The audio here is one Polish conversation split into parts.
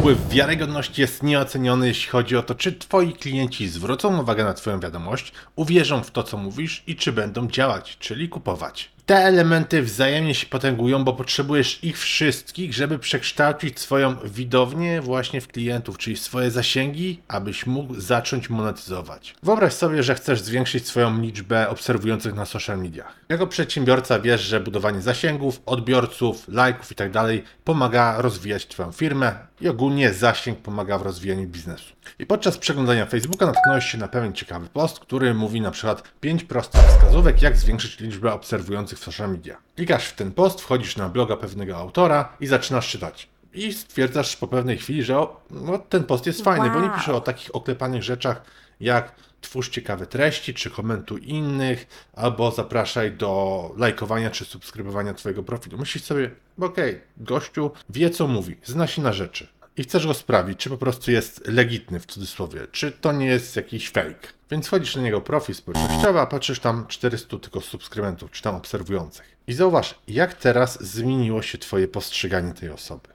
wpływ wiarygodności jest nieoceniony, jeśli chodzi o to, czy twoi klienci zwrócą uwagę na twoją wiadomość, uwierzą w to, co mówisz i czy będą działać, czyli kupować. Te elementy wzajemnie się potęgują, bo potrzebujesz ich wszystkich, żeby przekształcić swoją widownię właśnie w klientów, czyli swoje zasięgi, abyś mógł zacząć monetyzować. Wyobraź sobie, że chcesz zwiększyć swoją liczbę obserwujących na social mediach. Jako przedsiębiorca wiesz, że budowanie zasięgów, odbiorców, lajków itd. pomaga rozwijać Twoją firmę i ogólnie zasięg pomaga w rozwijaniu biznesu. I podczas przeglądania Facebooka natknąłeś się na pewien ciekawy post, który mówi na przykład 5 prostych wskazówek, jak zwiększyć liczbę obserwujących w social media. Klikasz w ten post, wchodzisz na bloga pewnego autora i zaczynasz czytać. I stwierdzasz po pewnej chwili, że o, no, ten post jest fajny, bo nie Wow. pisze o takich oklepanych rzeczach jak twórz ciekawe treści, czy komentuj innych, albo zapraszaj do lajkowania czy subskrybowania twojego profilu. Myślisz sobie, okej, gościu wie co mówi, zna się na rzeczy. I chcesz go sprawdzić, czy po prostu jest legitny w cudzysłowie, czy to nie jest jakiś fake. Więc wchodzisz na niego profil społecznościowy, a patrzysz tam 400 tylko subskrybentów, czy tam obserwujących. I zauważ, jak teraz zmieniło się twoje postrzeganie tej osoby.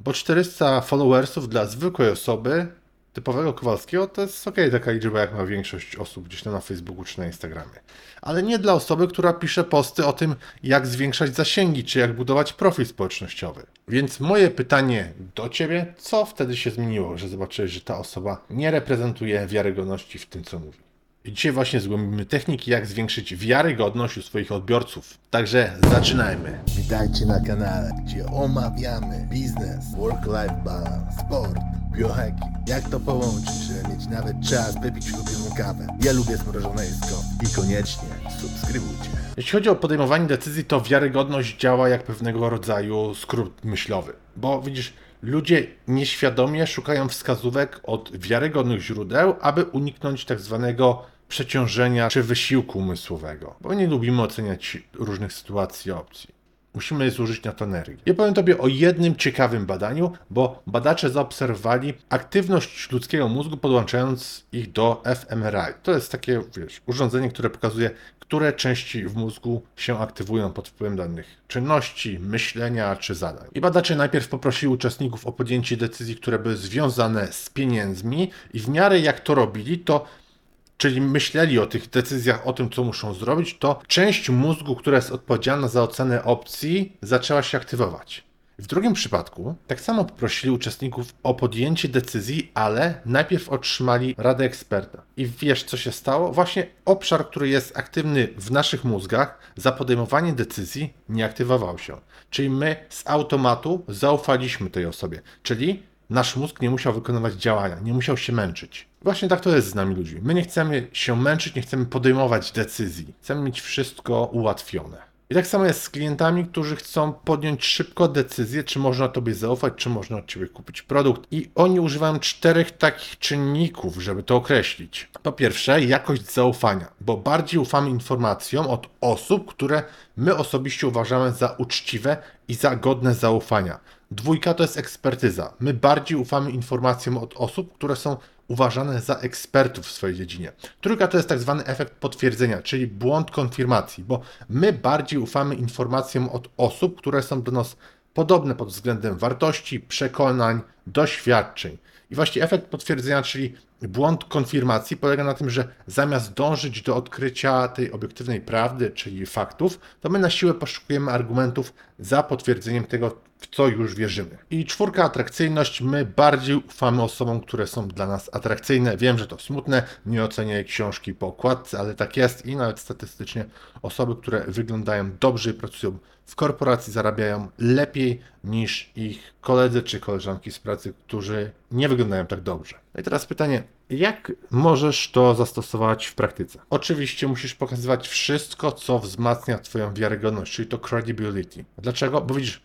Bo 400 followersów dla zwykłej osoby, typowego Kowalskiego, to jest ok, taka liczba, jak ma większość osób gdzieś tam na Facebooku czy na Instagramie. Ale nie dla osoby, która pisze posty o tym, jak zwiększać zasięgi, czy jak budować profil społecznościowy. Więc moje pytanie do Ciebie, co wtedy się zmieniło, że zobaczyłeś, że ta osoba nie reprezentuje wiarygodności w tym, co mówi? Dzisiaj właśnie zgłębimy techniki, jak zwiększyć wiarygodność u swoich odbiorców. Także zaczynajmy. Witajcie na kanale, gdzie omawiamy biznes, work-life balance, sport, biohacking. Jak to połączyć, żeby mieć nawet czas wypić ulubioną kawę. Ja lubię zmrożone jedzko i koniecznie subskrybujcie. Jeśli chodzi o podejmowanie decyzji, to wiarygodność działa jak pewnego rodzaju skrót myślowy. Bo widzisz, ludzie nieświadomie szukają wskazówek od wiarygodnych źródeł, aby uniknąć tak zwanego przeciążenia czy wysiłku umysłowego. Bo nie lubimy oceniać różnych sytuacji i opcji. Musimy zużyć na to energię. Ja powiem Tobie o jednym ciekawym badaniu, bo badacze zaobserwowali aktywność ludzkiego mózgu podłączając ich do fMRI. To jest takie, wiesz, urządzenie, które pokazuje, które części w mózgu się aktywują pod wpływem danych czynności, myślenia czy zadań. I badacze najpierw poprosili uczestników o podjęcie decyzji, które były związane z pieniędzmi i w miarę jak to robili, to czyli myśleli o tych decyzjach, o tym, co muszą zrobić, to część mózgu, która jest odpowiedzialna za ocenę opcji, zaczęła się aktywować. W drugim przypadku tak samo poprosili uczestników o podjęcie decyzji, ale najpierw otrzymali radę eksperta. I wiesz, co się stało? Właśnie obszar, który jest aktywny w naszych mózgach, za podejmowanie decyzji nie aktywował się. Czyli my z automatu zaufaliśmy tej osobie. Czyli nasz mózg nie musiał wykonywać działania, nie musiał się męczyć. Właśnie tak to jest z nami ludźmi. My nie chcemy się męczyć, nie chcemy podejmować decyzji. Chcemy mieć wszystko ułatwione. I tak samo jest z klientami, którzy chcą podjąć szybko decyzję, czy można Tobie zaufać, czy można od Ciebie kupić produkt. I oni używają czterech takich czynników, żeby to określić. Po pierwsze, jakość zaufania, bo bardziej ufamy informacjom od osób, które my osobiście uważamy za uczciwe i za godne zaufania. Dwójka to jest ekspertyza. My bardziej ufamy informacjom od osób, które są uważane za ekspertów w swojej dziedzinie. Trójka to jest tak zwany efekt potwierdzenia, czyli błąd konfirmacji, bo my bardziej ufamy informacjom od osób, które są do nas podobne pod względem wartości, przekonań, doświadczeń. I właśnie efekt potwierdzenia, czyli błąd konfirmacji, polega na tym, że zamiast dążyć do odkrycia tej obiektywnej prawdy, czyli faktów, to my na siłę poszukujemy argumentów za potwierdzeniem tego, w co już wierzymy. I czwórka, atrakcyjność. My bardziej ufamy osobom, które są dla nas atrakcyjne. Wiem, że to smutne, nie oceniaj książki po okładce, ale tak jest i nawet statystycznie osoby, które wyglądają dobrze i pracują w korporacji, zarabiają lepiej niż ich koledzy czy koleżanki z pracy, którzy nie wyglądają tak dobrze. No i teraz pytanie, jak możesz to zastosować w praktyce? Oczywiście musisz pokazywać wszystko, co wzmacnia Twoją wiarygodność, czyli to credibility. Dlaczego? Bo widzisz,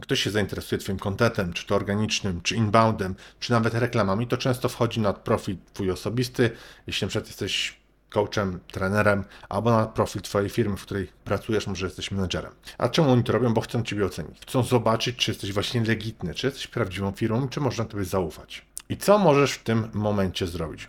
ktoś się zainteresuje Twoim kontentem, czy to organicznym, czy inboundem, czy nawet reklamami, to często wchodzi na profil Twój osobisty, jeśli na przykład jesteś coachem, trenerem, albo na profil Twojej firmy, w której pracujesz, może jesteś menedżerem. A czemu oni to robią? Bo chcą Ciebie ocenić. Chcą zobaczyć, czy jesteś właśnie legitny, czy jesteś prawdziwą firmą, czy można Tobie zaufać. I co możesz w tym momencie zrobić?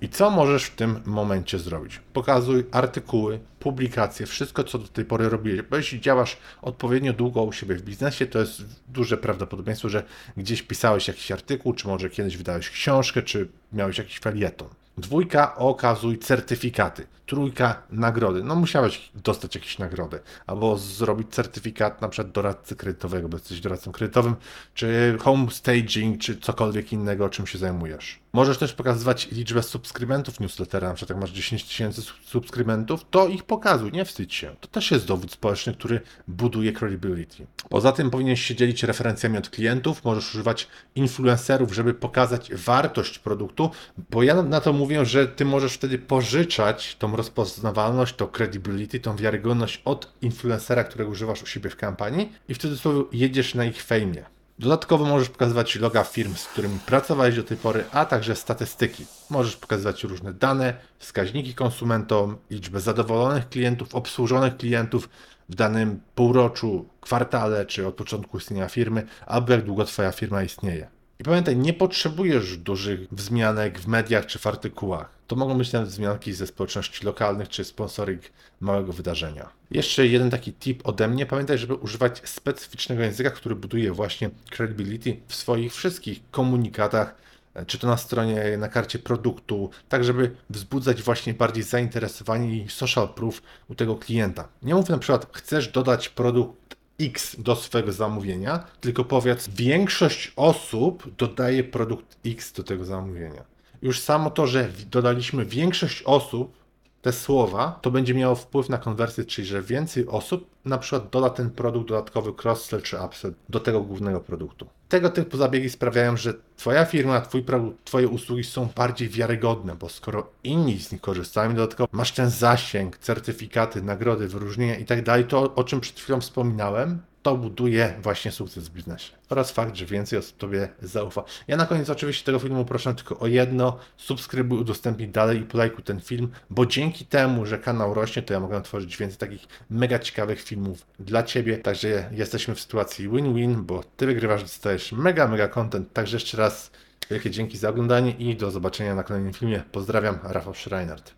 I co możesz w tym momencie zrobić? Pokazuj artykuły, publikacje, wszystko co do tej pory robiłeś. Bo jeśli działasz odpowiednio długo u siebie w biznesie, to jest duże prawdopodobieństwo, że gdzieś pisałeś jakiś artykuł, czy może kiedyś wydałeś książkę, czy miałeś jakiś felieton. Dwójka, okazuj certyfikaty. Trójka, nagrody. No musiałeś dostać jakieś nagrody. Albo zrobić certyfikat na przykład doradcy kredytowego, bo jesteś doradcą kredytowym, czy home staging, czy cokolwiek innego, czym się zajmujesz. Możesz też pokazywać liczbę subskrybentów newslettera, na przykład jak masz 10 tysięcy sub- subskrybentów, to ich pokazuj, nie wstydź się. To też jest dowód społeczny, który buduje credibility. Poza tym powinieneś się dzielić referencjami od klientów, możesz używać influencerów, żeby pokazać wartość produktu, bo ja na to mówię, że ty możesz wtedy pożyczać tą rozpoznawalność, to credibility, tą wiarygodność od influencera, którego używasz u siebie w kampanii i wtedy sobie jedziesz na ich fejmie. Dodatkowo możesz pokazywać loga firm, z którymi pracowałeś do tej pory, a także statystyki. Możesz pokazywać różne dane, wskaźniki konsumentom, liczbę zadowolonych klientów, obsłużonych klientów w danym półroczu, kwartale czy od początku istnienia firmy, albo jak długo Twoja firma istnieje. I pamiętaj, nie potrzebujesz dużych wzmianek w mediach czy w artykułach. To mogą być nawet wzmianki ze społeczności lokalnych czy sponsoring małego wydarzenia. Jeszcze jeden taki tip ode mnie. Pamiętaj, żeby używać specyficznego języka, który buduje właśnie credibility w swoich wszystkich komunikatach, e, czy to na stronie, na karcie produktu, tak żeby wzbudzać właśnie bardziej zainteresowanie i social proof u tego klienta. Nie mów na przykład, chcesz dodać produkt X do swojego zamówienia, tylko powiedz, większość osób dodaje produkt X do tego zamówienia. Już samo to, że dodaliśmy większość osób, te słowa, to będzie miało wpływ na konwersję, czyli że więcej osób na przykład doda ten produkt dodatkowy cross-sell czy upsell do tego głównego produktu. Tego typu zabiegi sprawiają, że Twoja firma, Twój produkt, Twoje usługi są bardziej wiarygodne, bo skoro inni z nich korzystają, dodatkowo masz ten zasięg, certyfikaty, nagrody, wyróżnienia i tak dalej, to o czym przed chwilą wspominałem, to buduje właśnie sukces w biznesie. Oraz fakt, że więcej osób Tobie zaufa. Ja na koniec oczywiście tego filmu proszę tylko o jedno. Subskrybuj, udostępnij dalej i polajkuj ten film, bo dzięki temu, że kanał rośnie, to ja mogę tworzyć więcej takich mega ciekawych filmów dla Ciebie. Także jesteśmy w sytuacji win-win, bo Ty wygrywasz, dostajesz mega, mega content. Także jeszcze raz wielkie dzięki za oglądanie i do zobaczenia na kolejnym filmie. Pozdrawiam, Rafał Schreinert.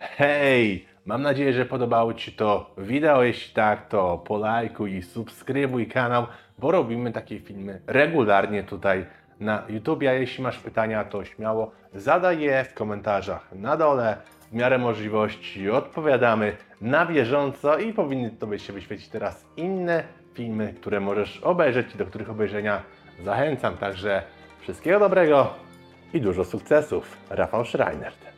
Hej! Mam nadzieję, że podobało Ci to wideo. Jeśli tak, to polajkuj i subskrybuj kanał, bo robimy takie filmy regularnie tutaj na YouTube. A jeśli masz pytania, to śmiało zadaj je w komentarzach na dole. W miarę możliwości odpowiadamy na bieżąco i powinny Tobie się wyświecić teraz inne filmy, które możesz obejrzeć i do których obejrzenia zachęcam. Także wszystkiego dobrego i dużo sukcesów. Rafał Schreinert.